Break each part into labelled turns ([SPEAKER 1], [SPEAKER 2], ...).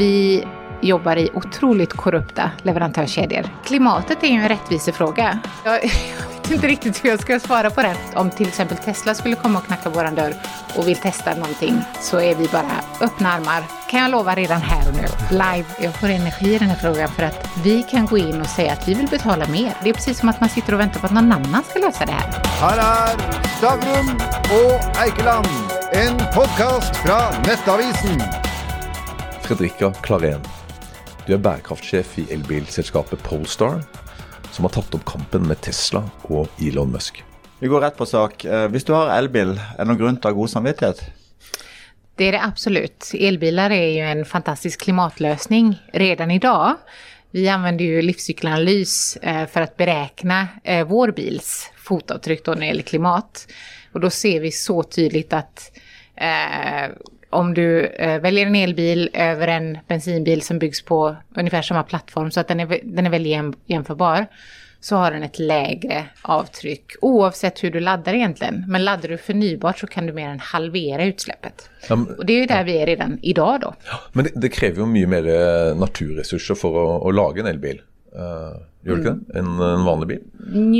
[SPEAKER 1] vi jobbar i otroligt korrupta leverantörskedjor. Klimatet är ju en rättvisefråga. Jag, vet inte riktigt hur jag ska svara på det. Om till exempel Tesla skulle komma och knacka våran dörr och vill testa någonting så är vi bara öppna armar. Kan jag lova redan här och nu, live. Jag får energi i den här frågan för att vi kan gå in och säga att vi vill betala mer. Det är precis som att man sitter och väntar på att någon annan ska lösa det här.
[SPEAKER 2] Här är Stavrum och Eikeland, en podcast från Nettavisen.
[SPEAKER 3] Fredrika Klarén, du är bärkraftchef i elbilselskapet Polestar, som har tagit upp kampen med Tesla och Elon Musk.
[SPEAKER 4] Vi går rätt på sak. Eh, Hvis du har elbil, er det noen grunn til å ha god samvittighet?
[SPEAKER 1] Det är det absolut. Elbilar är ju en fantastisk klimatlösning redan idag. Vi använder ju livscykelanalys eh, för att beräkna eh, vår bils fotavtryck då när det gäller klimat. Och då ser vi så tydligt att eh, om du eh, väljer en elbil över en bensinbil som byggs på ungefär samma plattform så att den är, den är väldigt jäm, jämförbar så har den ett lägre avtryck oavsett hur du laddar egentligen. Men laddar du förnybart så kan du mer än halvera utsläppet.
[SPEAKER 3] Ja, men-
[SPEAKER 1] Och det är ju där vi är redan idag då.
[SPEAKER 3] Men det, det kräver ju mycket mer eh, naturresurser för att, att laga en elbil. Uh, gör det inte? En, en vanlig bil?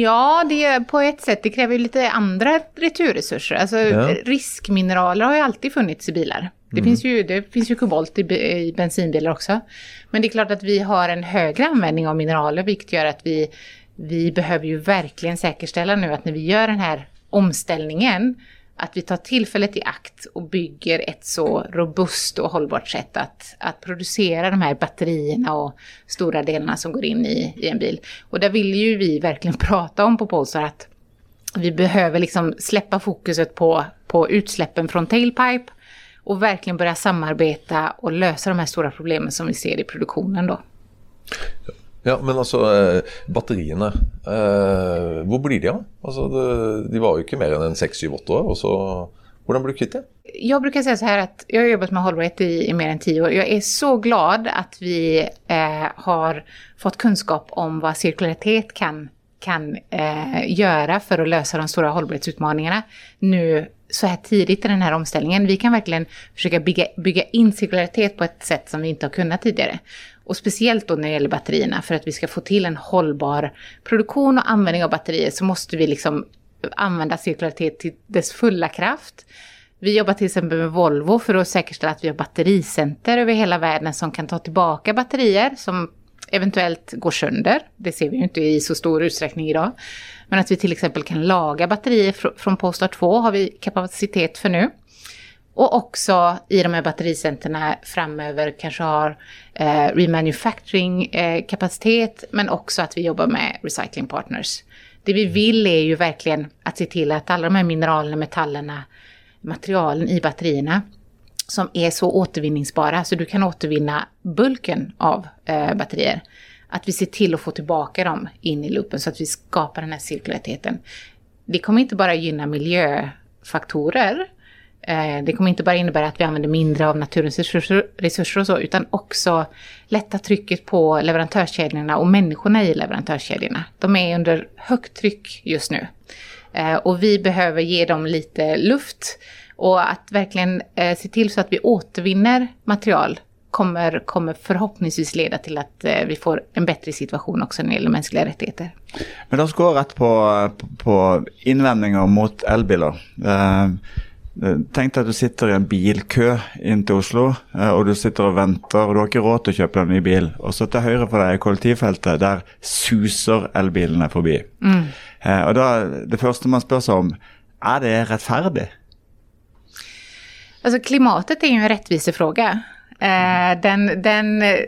[SPEAKER 1] Ja, det på ett sätt. Det kräver ju lite andra returresurser. Alltså
[SPEAKER 3] Ja.
[SPEAKER 1] riskmineraler har ju alltid funnits i bilar. Det, finns ju, det finns ju kobolt i, i bensinbilar också. Men det är klart att vi har en högre användning av mineraler, vilket gör att vi, vi behöver ju verkligen säkerställa nu att när vi gör den här omställningen, att vi tar tillfället i akt och bygger ett så robust och hållbart sätt att, att producera de här batterierna och stora delarna som går in i, i en bil. Och där vill ju vi verkligen prata om på Polestar att vi behöver liksom släppa fokuset på, på utsläppen från tailpipe och verkligen börja samarbeta och lösa de här stora problemen som vi ser i produktionen då.
[SPEAKER 3] Ja, men alltså eh, batterierna, eh, hvor blir de av? Altså, de var ju inte mer än 6-7-8 år, och så hur blir du kvitt det?
[SPEAKER 1] Jag brukar säga så här att jag har jobbat med hållbarhet i, i mer än tio år. Jag är så glad att vi eh, har fått kunskap om vad cirkularitet kan, kan eh, göra för att lösa de stora hållbarhetsutmaningarna nu så här tidigt i den här omställningen. Vi kan verkligen försöka bygga, bygga in cirkularitet på ett sätt som vi inte har kunnat tidigare. Och speciellt då när det gäller batterierna, för att vi ska få till en hållbar produktion och användning av batterier så måste vi liksom använda cirkularitet till dess fulla kraft. Vi jobbar till exempel med Volvo för att säkerställa att vi har battericenter över hela världen som kan ta tillbaka batterier som eventuellt går sönder. Det ser vi ju inte i så stor utsträckning idag. Men att vi till exempel kan laga batterier från Polestar 2 har vi kapacitet för nu. Och också i de här battericenterna framöver kanske har eh, remanufacturing eh, kapacitet men också att vi jobbar med recycling partners. Det vi vill är ju verkligen att se till att alla de här mineralerna, metallerna, materialen i batterierna som är så återvinningsbara så du kan återvinna bulken av eh, batterier. Att vi ser till att få tillbaka dem in i loopen så att vi skapar den här cirkulariteten. Det kommer inte bara gynna miljöfaktorer. Eh, det kommer inte bara innebära att vi använder mindre av naturens resurser, och så, utan också lätta trycket på leverantörskedjorna och människorna i leverantörskedjorna. De är under högt tryck just nu. Eh, och vi behöver ge dem lite luft. Och att verkligen eh, se till så att vi återvinner material kommer, kommer förhoppningsvis leda till att vi får en bättre situation också när det gäller mänskliga rättigheter.
[SPEAKER 4] Men då ska jag rett på, på invändningar mot elbilar. Uh Tenk deg at du sitter i en bilkø inn til Oslo, eh, og du sitter og venter, og du har ikke råd til å kjøpe deg en ny bil. Og så til høyre for deg er kollektivfeltet, der suser elbilene forbi. Eh, Og da, det første man spør seg om, er det rettferdig?
[SPEAKER 1] Alltså klimatet är ju en rättvisefråga. Eh, den, den, eh,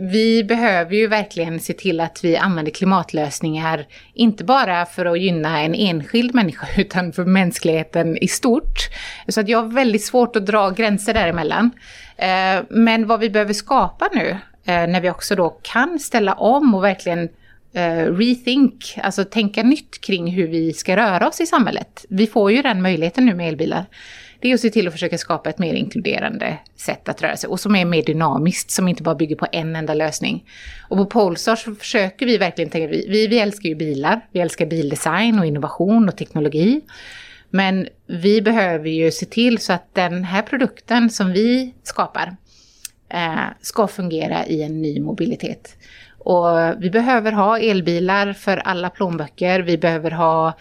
[SPEAKER 1] vi behöver ju verkligen se till att vi använder klimatlösningar, inte bara för att gynna en enskild människa, utan för mänskligheten i stort. Så att jag har väldigt svårt att dra gränser däremellan. Eh, men vad vi behöver skapa nu, eh, när vi också då kan ställa om och verkligen eh, rethink, alltså tänka nytt kring hur vi ska röra oss i samhället. Vi får ju den möjligheten nu med elbilar. Det är att se till att försöka skapa ett mer inkluderande sätt att röra sig och som är mer dynamiskt, som inte bara bygger på en enda lösning. Och på Polestar så försöker vi verkligen tänka, vi, vi, vi älskar ju bilar, vi älskar bildesign och innovation och teknologi. Men vi behöver ju se till så att den här produkten som vi skapar eh, ska fungera i en ny mobilitet. Och vi behöver ha elbilar för alla plånböcker, vi behöver ha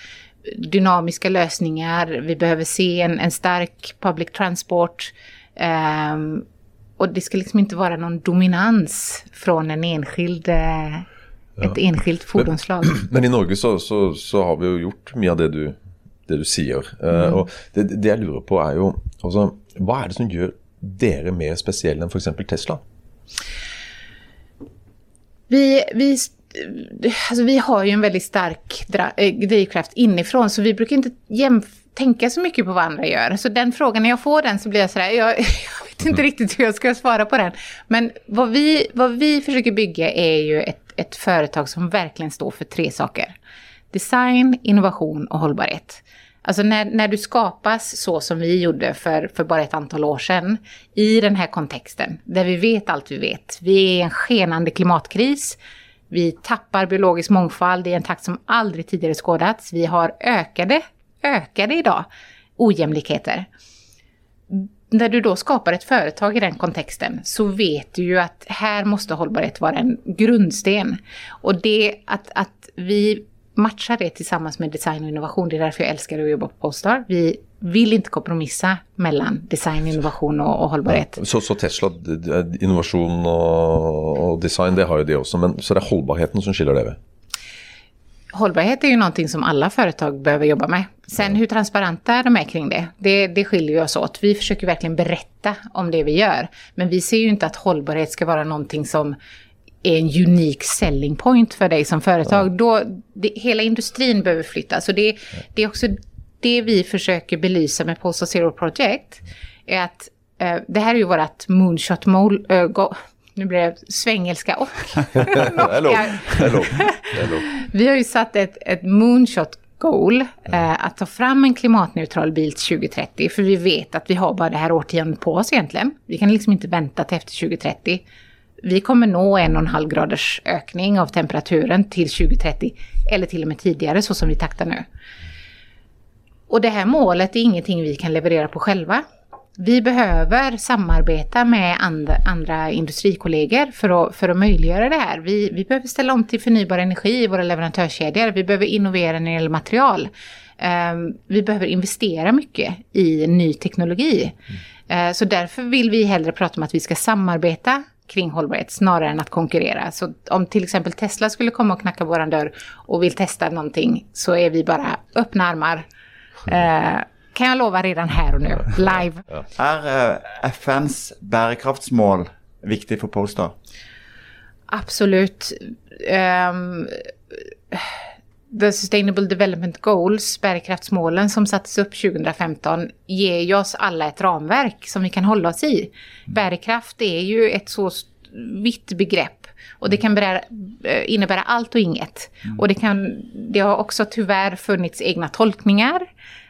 [SPEAKER 1] dynamiska lösningar, vi behöver se en, en stark public transport. Um, och det ska liksom inte vara någon dominans från en enskild, eh, ett enskilt fordonsslag.
[SPEAKER 3] Men, men, i Norge så, så, så, har vi ju gjort mycket av det du, det du säger. Eh, mm. Uh, och det, det jag lurar på är ju, alltså, vad är det som gör er mer speciella än för exempel Tesla?
[SPEAKER 1] Vi, vi, alltså vi har ju en väldigt stark eh, drivkraft inifrån så vi brukar inte tänka så mycket på vad andra gör. Så den frågan, när jag får den så blir jag sådär, jag, jag vet inte riktigt hur jag ska svara på den. Men vad vi, vad vi försöker bygga är ju ett, ett företag som verkligen står för tre saker. Design, innovation och hållbarhet. Alltså när, när du skapas så som vi gjorde för, för bara ett antal år sedan, i den här kontexten, där vi vet allt vi vet. Vi är i en skenande klimatkris, vi tappar biologisk mångfald i en takt som aldrig tidigare skådats. Vi har ökade, ökade idag ojämlikheter. När du då skapar ett företag i den kontexten så vet du ju att här måste hållbarhet vara en grundsten. Och det att, att vi matcha det tillsammans med design och innovation. Det är därför jag älskar att jobba på Polestar. Vi vill inte kompromissa mellan design, innovation och, och hållbarhet.
[SPEAKER 3] Ja, så, så, Tesla, innovation och, och, design, det har ju det också. Men så det är hållbarheten som skiljer det?
[SPEAKER 1] Hållbarhet är ju någonting som alla företag behöver jobba med. Sen hur transparenta de är kring det, det, det skiljer oss åt. Vi försöker verkligen berätta om det vi gör. Men vi ser ju inte att hållbarhet ska vara någonting som är en unik selling point för dig som företag. Ja. Då, det, hela industrin behöver flytta. Så det, det är också det vi försöker belysa med Pulse Zero Project. Är att eh, det här är ju vårt moonshot mål. Äh, nu blir det svengelska och
[SPEAKER 3] hello. Hello.
[SPEAKER 1] Hello. Vi har ju satt ett, ett moonshot goal eh, att ta fram en klimatneutral bil till 2030. För vi vet att vi har bara det här årtiondet på oss egentligen. Vi kan liksom inte vänta till efter 2030 vi kommer nå en och en halv graders ökning av temperaturen till 2030 eller till och med tidigare så som vi taktar nu. Och det här målet är ingenting vi kan leverera på själva. Vi behöver samarbeta med andra, andra industrikollegor för att, för att möjliggöra det här. Vi, vi behöver ställa om till förnybar energi i våra leverantörskedjor. Vi behöver innovera när det gäller material. Um, vi behöver investera mycket i ny teknologi. Mm. Uh, så därför vill vi hellre prata om att vi ska samarbeta kring hållbarhet snarare än att konkurrera. Så om till exempel Tesla skulle komma och knacka våran dörr och vill testa någonting så är vi bara öppna armar. Eh, kan jag lova redan här och nu, live.
[SPEAKER 4] Är uh, FNs bärkraftsmål viktigt för Polestar?
[SPEAKER 1] Absolut. Um, The Sustainable Development Goals, bärkraftsmålen som sattes upp 2015, ger ju oss alla ett ramverk som vi kan hålla oss i. Bärkraft är ju ett så vitt begrepp och det kan bära, eh, innebära allt och inget. Och det, kan, det har också tyvärr funnits egna tolkningar.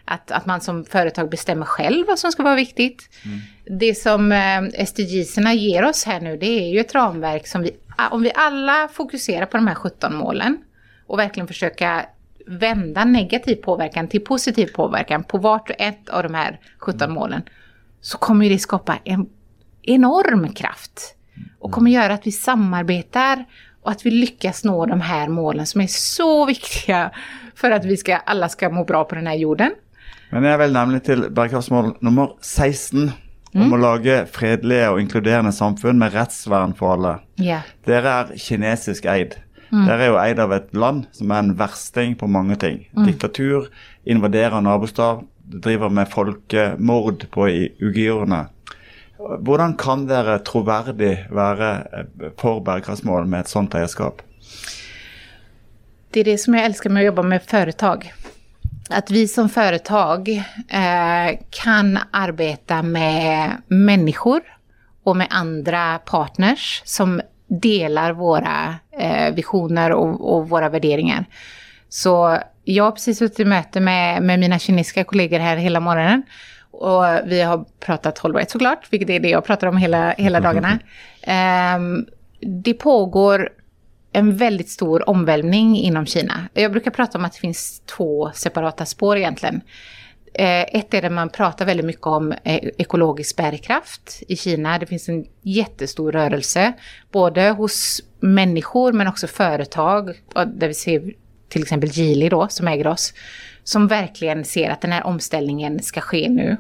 [SPEAKER 1] Att, att man som företag bestämmer själv vad som ska vara viktigt. Mm. Det som eh, SDGs-erna ger oss här nu, det är ju ett ramverk som vi, om vi alla fokuserar på de här 17 målen, och verkligen försöka vända negativ påverkan till positiv påverkan på vart och ett av de här 17 målen så kommer det skapa en enorm kraft och kommer göra att vi samarbetar och att vi lyckas nå de här målen som är så viktiga för att vi ska, alla ska må bra på den här jorden.
[SPEAKER 4] Men jag vill nämligen till bärkraftsmål nummer 16 mm. om att lage fredliga och inkluderande samfund med rättsvärn för alla.
[SPEAKER 1] Yeah.
[SPEAKER 4] Det är kinesisk eid. Mm. Der er jo eid av et land som er en versting på mange ting. Mm. Diktatur, invaderer nabostat, driver med folkemord på uigurene. Hvordan kan dere troverdig være eh, for bärkraftsmål med ett sånt eierskap?
[SPEAKER 1] Det är det som jag älskar med att jobba med företag. Att vi som företag eh, kan arbeta med människor och med andra partners som delar våra visioner och, och, våra värderingar. Så jag har precis suttit i möte med, med mina kinesiska kollegor här hela morgonen. Och vi har pratat hållbarhet såklart, vilket är det jag pratar om hela, hela dagarna. Um, det pågår en väldigt stor omvälvning inom Kina. Jag brukar prata om att det finns två separata spår egentligen. Eh, ett är där man pratar väldigt mycket om eh, ekologisk bärkraft i Kina. Det finns en jättestor rörelse, både hos människor men också företag, där vi ser till exempel Geely då, som äger oss, som verkligen ser att den här omställningen ska ske nu.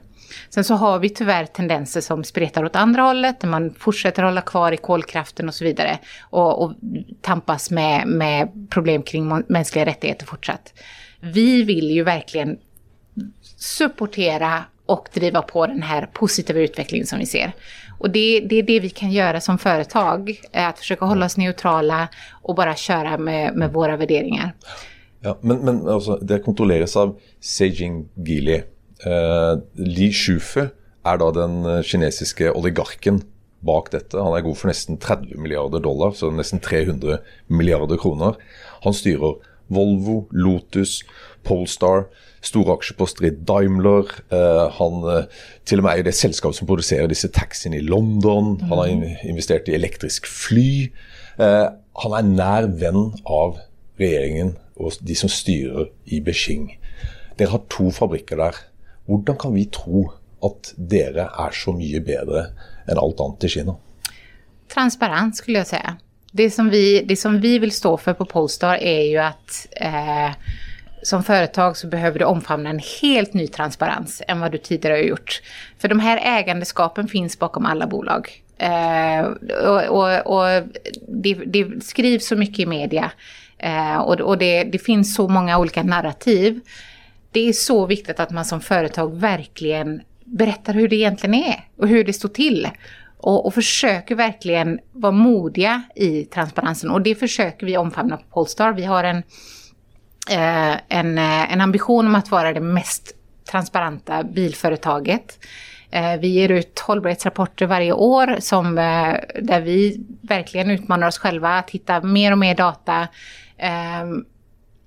[SPEAKER 1] Sen så har vi tyvärr tendenser som spretar åt andra hållet, där man fortsätter hålla kvar i kolkraften och så vidare. Och, och tampas med, med problem kring mänskliga rättigheter fortsatt. Vi vill ju verkligen supportera och driva på den här positiva utvecklingen som vi ser. Och det, det, är det vi kan göra som företag, att försöka hålla oss neutrala och bara köra med, med våra värderingar.
[SPEAKER 3] Ja, men, men altså, det kontrolleres av Seijing Gili. Eh, Li Shufe är då den eh, kinesiska oligarken bak detta. Han är god för nästan 30 miljarder dollar, så nästan 300 miljarder kronor. Han styrer Volvo, Lotus, Polestar, store aksjeposter i Daimler. Eh, han eh, til og med er jo det selskapet som produserer disse taxiene i London. Han har in investert i elektrisk fly. Eh, han er nær venn av regjeringen og de som styrer i Beijing. Dere har to fabrikker der. Hvordan kan vi tro at dere er så mye bedre enn alt annet i Kina?
[SPEAKER 1] Transparens skulle jag säga. Det som, vi, det som vi vill stå för på Polestar är ju att eh, som företag så behöver du omfamna en helt ny transparens än vad du tidigare har gjort. För de här ägandeskapen finns bakom alla bolag. Eh, och, och, och det, det, skrivs så mycket i media eh, och, och det, det, finns så många olika narrativ. Det är så viktigt att man som företag verkligen berättar hur det egentligen är och hur det står till. Och, och försöker verkligen vara modiga i transparensen. Och det försöker vi omfamna på Polestar. Vi har en Eh, en, eh, en ambition om att vara det mest transparenta bilföretaget. Eh, vi ger ut hållbarhetsrapporter varje år som, eh, där vi verkligen utmanar oss själva att hitta mer och mer data. Ehm,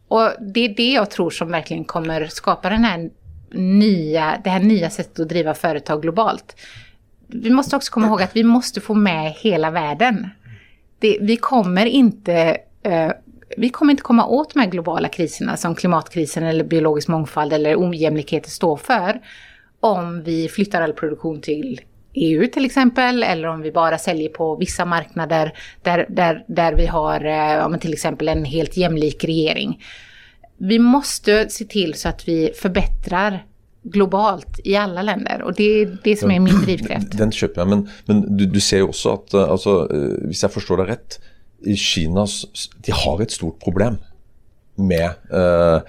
[SPEAKER 1] och det är det jag tror som verkligen kommer skapa den här nya, det här nya sättet att driva företag globalt. Vi måste också komma ihåg att vi måste få med hela världen. Det, vi kommer inte eh, vi kommer inte komma åt de här globala kriserna som klimatkrisen eller biologisk mångfald eller ojämlikheter står för om vi flyttar all produktion till EU till exempel, eller om vi bara säljer på vissa marknader där, där, där vi har ja, till exempel en helt jämlik regering. Vi måste se till så att vi förbättrar globalt i alla länder och det är det som är min drivkraft.
[SPEAKER 3] Den köper jag, men, men du, du ser ju också att, alltså, om jag förstår det rätt, Kina de har et stort problem med uh,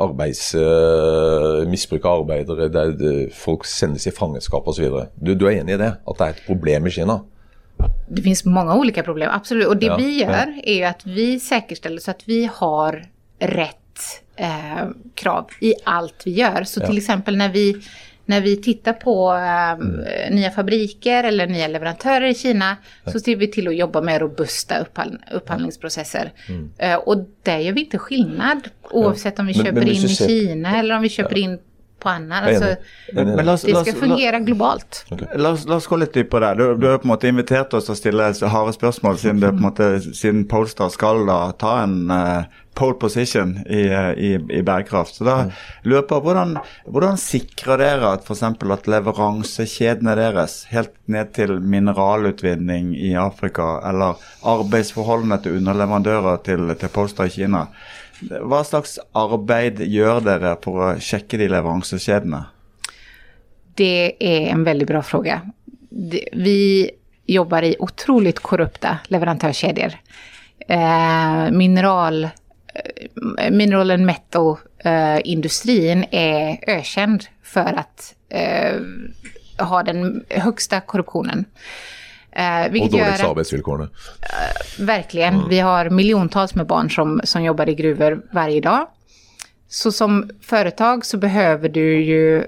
[SPEAKER 3] arbeids, uh, misbruk av arbeidere, der folk sendes i fangenskap osv. Du, du är enig i det? Att det är ett problem i Kina?
[SPEAKER 1] Det finns många olika problem, absolut. Och det ja, vi gör ja. är att vi säkerställer så att vi har rätt eh, krav i allt vi gör. Så ja. till exempel när vi när vi tittar på äh, nya fabriker eller nya leverantörer i Kina så ser vi till att jobba med robusta upphandl upphandlingsprocesser. Mm. Äh, och där gör vi inte skillnad oavsett om vi men, köper men in i Kina eller om vi köper ja. in på annan. Alltså, men, det ska fungera globalt.
[SPEAKER 4] Okay. La, oss, la oss gå litt dypere der. Du, du har på en måte invitert oss til å stille harde spørsmål, siden, det, på en måte, siden Polestar skal da ta en uh, pole position i, i, i, bærekraft. Så da mm. lurer på hvordan, hvordan sikrer dere at f.eks. at leveransekjedene deres, helt ned til mineralutvinning i Afrika, eller arbeidsforholdene til underleverandører til, til Polestar i Kina, hva slags arbeid gjør dere for å sjekke de leveransekjedene?
[SPEAKER 1] Det är en väldigt bra fråga. Vi jobbar i otroligt korrupta leverantörskedjor. Eh, mineral, eh, mineral and metal-industrin eh, är ökänd för att eh, ha den högsta korruptionen.
[SPEAKER 3] Eh, och dåligt gör, arbetsvillkor.
[SPEAKER 1] Eh, verkligen. Mm. Vi har miljontals med barn som, som jobbar i gruvor varje dag. Så som företag så behöver du ju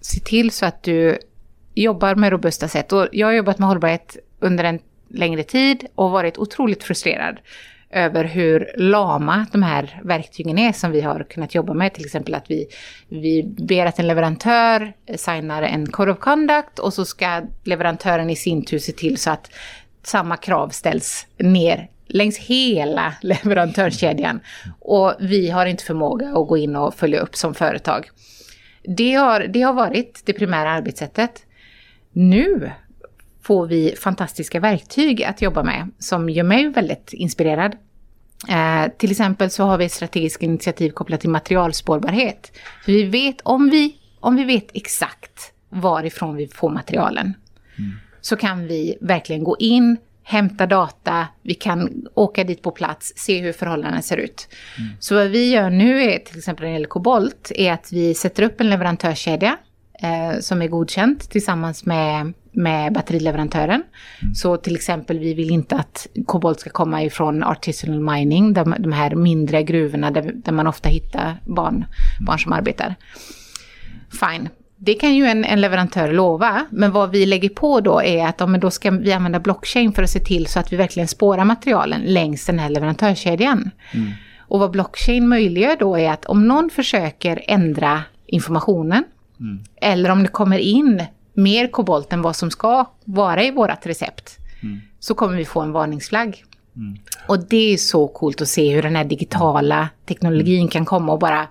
[SPEAKER 1] se till så att du jobbar med robusta sätt. Och jag har jobbat med hållbarhet under en längre tid och varit otroligt frustrerad över hur lama de här verktygen är som vi har kunnat jobba med. Till exempel att vi, vi ber att en leverantör signar en code of conduct och så ska leverantören i sin tur se till så att samma krav ställs ner längs hela leverantörskedjan. Och vi har inte förmåga att gå in och följa upp som företag. Det har, det har varit det primära arbetssättet. Nu får vi fantastiska verktyg att jobba med som gör mig väldigt inspirerad. Eh, till exempel så har vi ett strategiskt initiativ kopplat till materialspårbarhet. För vi vet, om, vi, om vi vet exakt varifrån vi får materialen mm. så kan vi verkligen gå in, hämta data, vi kan åka dit på plats, se hur förhållandena ser ut. Mm. Så vad vi gör nu är till exempel när det gäller kobolt är att vi sätter upp en leverantörskedja eh, som är godkänt tillsammans med, med batterileverantören. Mm. Så till exempel vi vill inte att kobolt ska komma ifrån artisanal mining, de, de här mindre gruvorna där, där man ofta hittar barn, barn som arbetar. Fine, det kan ju en, en, leverantör lova, men vad vi lägger på då är att ja, men då ska vi använda blockchain för att se till så att vi verkligen spårar materialen längs den här leverantörskedjan. Mm. Och vad blockchain möjliggör då är att om någon försöker ändra informationen, mm. eller om det kommer in mer kobolt än vad som ska vara i vårt recept, mm. så kommer vi få en varningsflagg. Mm. Och det är så coolt att se hur den här digitala teknologin kan komma och bara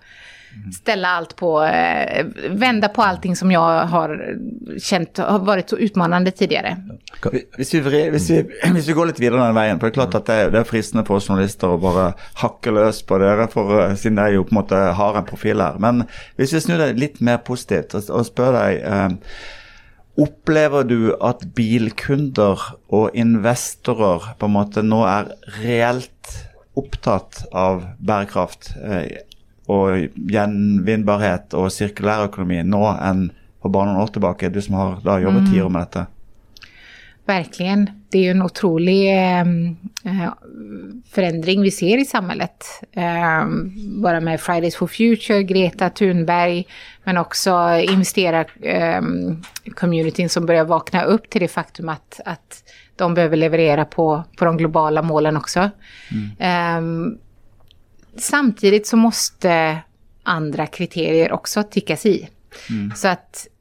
[SPEAKER 1] ställa allt på, eh, vända på allting som jag har känt har varit så utmanande tidigare.
[SPEAKER 4] Hvis vi, hvis vi, hvis vi går litt videre den veien, for det er klart at det, det er fristende for oss journalister å bare hakke løs på dere, for, eh, siden dere jo på en måte har en profil her. Men hvis vi snur det litt mer positivt og spør deg eh, Opplever du at bilkunder og investorer på en måte nå er reelt opptatt av bærekraft? Eh, og gjenvinnbarhet og sirkulærøkonomi nå enn för bara några år tillbaka, du som har da jobbat mm. år med detta?
[SPEAKER 1] Verkligen. Det är ju en otrolig ehm, eh, förändring vi ser i samhället. Eh, bara med Fridays for Future, Greta Thunberg, men också investerar-communityn ehm, som börjar vakna upp till det faktum att, att de behöver leverera på, på de globala målen också. Mm. Eh, samtidigt så måste andra kriterier också tickas i. Mm. Så att eh,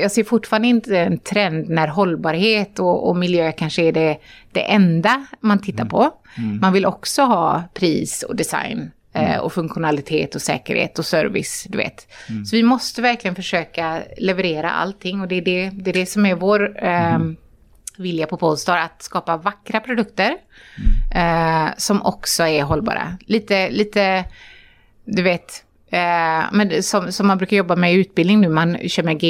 [SPEAKER 1] jag ser fortfarande inte en trend när hållbarhet och, och miljö kanske är det, det enda man tittar mm. på. Mm. Man vill också ha pris och design eh, mm. och funktionalitet och säkerhet och service, du vet. Mm. Så vi måste verkligen försöka leverera allting och det är det, det, är det som är vår eh, vilja på Polestar att skapa vackra produkter eh, som också är hållbara. Lite, lite du vet, eh, men som, som man brukar jobba med i utbildning nu, man kör med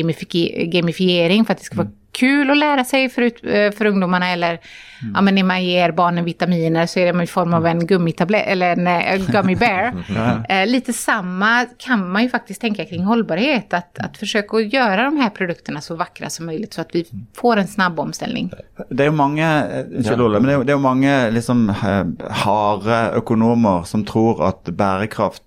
[SPEAKER 1] gamifiering för att det ska vara mm kul att lära sig för, ut, eh, för ungdomarna. Eller mm. ja, men när man ger barnen vitaminer så är det i form av en gummitablett eller en uh, gummy bear. eh, lite samma kan man ju faktiskt tänka kring hållbarhet. Att, att försöka göra de här produkterna så vackra som möjligt så att vi får en snabb omställning.
[SPEAKER 4] Det är många, unnskyld Olle, men det är, det är många liksom, harde ekonomer som tror att bärkraft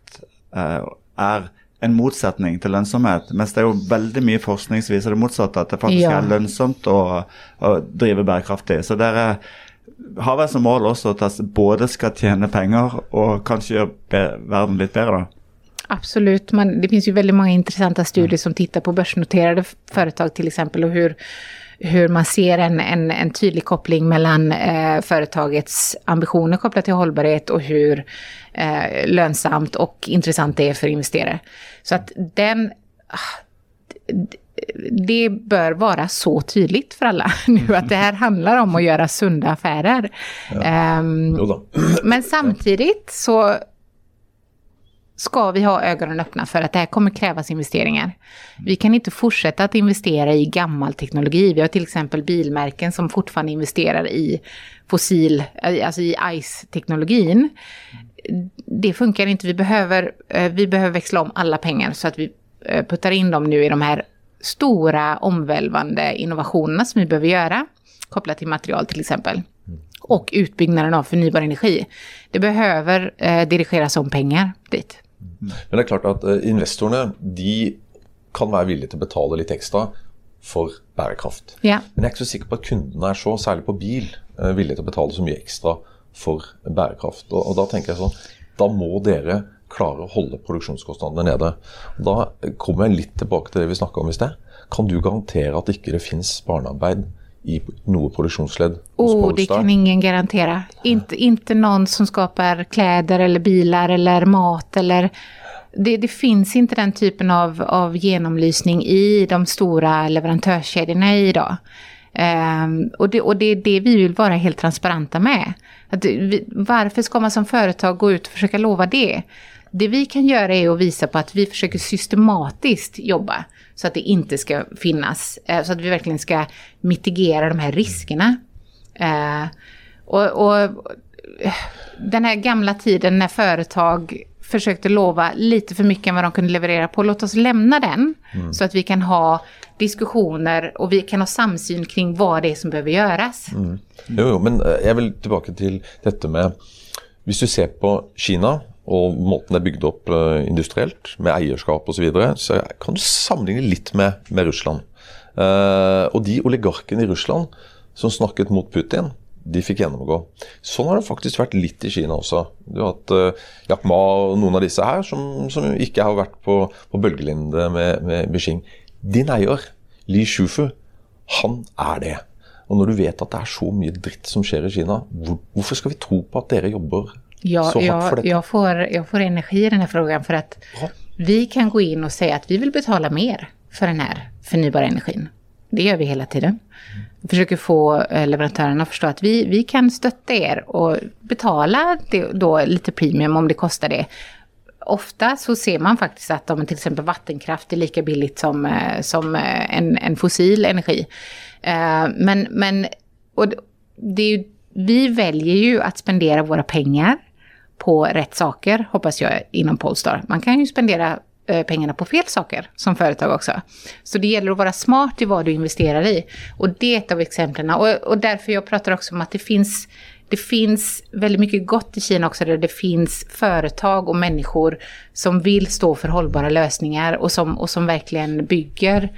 [SPEAKER 4] är en motsättning till lönsamhet. Men det är ju väldigt mycket forskning som visar det motsatta, att det faktiskt ja. är lönsamt att, att driva bärkraftigt. Så där är, har vi som mål också att både ska tjäna pengar och kanske göra världen lite bättre. Då.
[SPEAKER 1] Absolut, Man, det finns ju väldigt många intressanta studier som tittar på börsnoterade företag till exempel och hur, hur man ser en, en, en tydlig koppling mellan eh, företagets ambitioner kopplat till hållbarhet och hur eh, lönsamt och intressant det är för investerare. Så att den... Ah, det bör vara så tydligt för alla nu att det här handlar om att göra sunda affärer. Ja. Um, men samtidigt så ska vi ha ögonen öppna för att det här kommer krävas investeringar. Vi kan inte fortsätta att investera i gammal teknologi. Vi har till exempel bilmärken som fortfarande investerar i fossil, alltså i ICE-teknologin. Det funkar inte. Vi behöver, eh, vi behöver växla om alla pengar så att vi eh, puttar in dem nu i de här stora omvälvande innovationerna som vi behöver göra, kopplat till material till exempel. Och utbyggnaden av förnybar energi. Det behöver eh, dirigeras om pengar dit.
[SPEAKER 3] Men det är klart att eh, investerarna, de kan vara villiga att betala lite extra för bärkraft.
[SPEAKER 1] Ja.
[SPEAKER 3] Men jag är inte så säker på att kunderna är så, särskilt på bil, eh, villiga att betala så mycket extra för bärkraft. Och, och då tänker jag så, då måste dere klara att hålla produktionskostnaderna nere. Och då kommer jag lite tillbaka till det vi snackade om i sted. Kan du garantera att det inte finns barnarbete i något produktionsled?
[SPEAKER 1] Oh, det kan ingen garantera. Inte, inte någon som skapar kläder eller bilar eller mat eller det, det, finns inte den typen av, av genomlysning i de stora leverantörskedjorna idag. Um, och, det, och det är det vi vill vara helt transparenta med. Att vi, varför ska man som företag gå ut och försöka lova det? Det vi kan göra är att visa på att vi försöker systematiskt jobba så att det inte ska finnas, uh, så att vi verkligen ska mitigera de här riskerna. Uh, och, och den här gamla tiden när företag försökte lova lite för mycket än vad de kunde leverera på. Låt oss lämna den mm. så att vi kan ha diskussioner och vi kan ha samsyn kring vad det är som behöver göras.
[SPEAKER 3] Mm. Jo, jo, men eh, jag vill tillbaka till detta med, om du ser på Kina och måten det er bygd upp uh, eh, industriellt med ägarskap och så vidare, så kan du sammenligne lite med, med Ryssland. Uh, eh, och de oligarkerna i Ryssland som snakket mot Putin, de fick genomgå. Så har det faktiskt varit lite i Kina också. Du har hatt uh, Jack Ma och noen av disse här som, som inte har varit på, på bölgelinde med, med Beijing. Din eier, Li Shufu, han är det. Och när du vet att det är så mycket dritt som sker i Kina, hvor, varför ska vi tro på att dere jobbar
[SPEAKER 1] ja,
[SPEAKER 3] detta?
[SPEAKER 1] Jag får, jag får energi i den här frågan för att Bra. vi kan gå in och säga att vi vill betala mer för den här förnybara energin. Det gör vi hela tiden. Vi försöker få eh, leverantörerna att förstå att vi, vi kan stötta er och betala då lite premium om det kostar det. Ofta så ser man faktiskt att om till exempel vattenkraft är lika billigt som, eh, som eh, en, en fossil energi. Men, men och det är ju, vi väljer ju att spendera våra pengar på rätt saker, hoppas jag, inom Polestar. Man kan ju spendera Eh, pengarna på fel saker som företag också. Så det gäller att vara smart i vad du investerar i. Och det är ett av exemplen. Och, och därför jag pratar också om att det finns, det finns väldigt mycket gott i Kina också där det finns företag och människor som vill stå för hållbara lösningar och som, och som verkligen bygger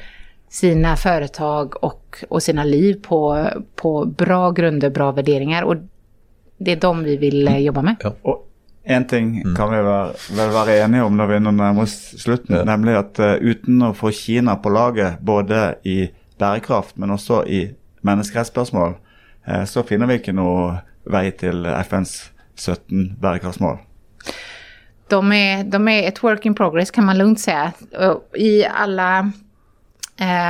[SPEAKER 1] sina företag och, och sina liv på, på bra grunder, bra värderingar. Och det är de vi vill eh, jobba med.
[SPEAKER 4] Ja. Och en ting mm. kan vi vel være enige om når vi nærmer oss slutten, ja. nemlig at uh, uten å få Kina på laget både i bærekraft, men også i menneskerettsspørsmål, uh, så finner vi ikke noe vei til FNs 17 bærekraftsmål.
[SPEAKER 1] De är, de är ett work in progress kan man lugnt säga. I alla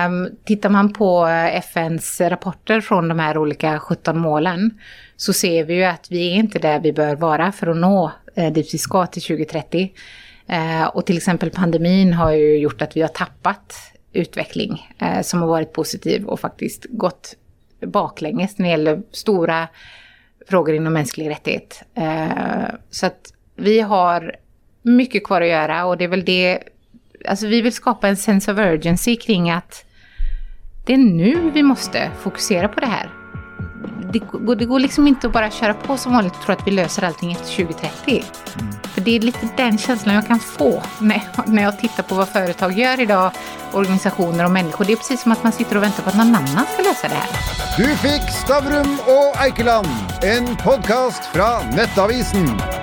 [SPEAKER 1] Um, tittar man på FNs rapporter från de här olika 17 målen så ser vi ju att vi är inte där vi bör vara för att nå eh, dit vi ska till 2030. Eh, och till exempel pandemin har ju gjort att vi har tappat utveckling eh, som har varit positiv och faktiskt gått baklänges när det gäller stora frågor inom mänsklig rättighet. Eh, så att vi har mycket kvar att göra och det är väl det, alltså vi vill skapa en sense of urgency kring att det är nu vi måste fokusera på det här det, går, det går liksom inte att bara köra på som vanligt och tro att vi löser allting efter 2030. Mm. För det är lite den känslan jag kan få när när jag tittar på vad företag gör idag, organisationer och människor. Det är precis som att man sitter och väntar på att någon annan ska lösa det här.
[SPEAKER 2] Du fick Stavrum och Eikeland, en podcast från Nettavisen.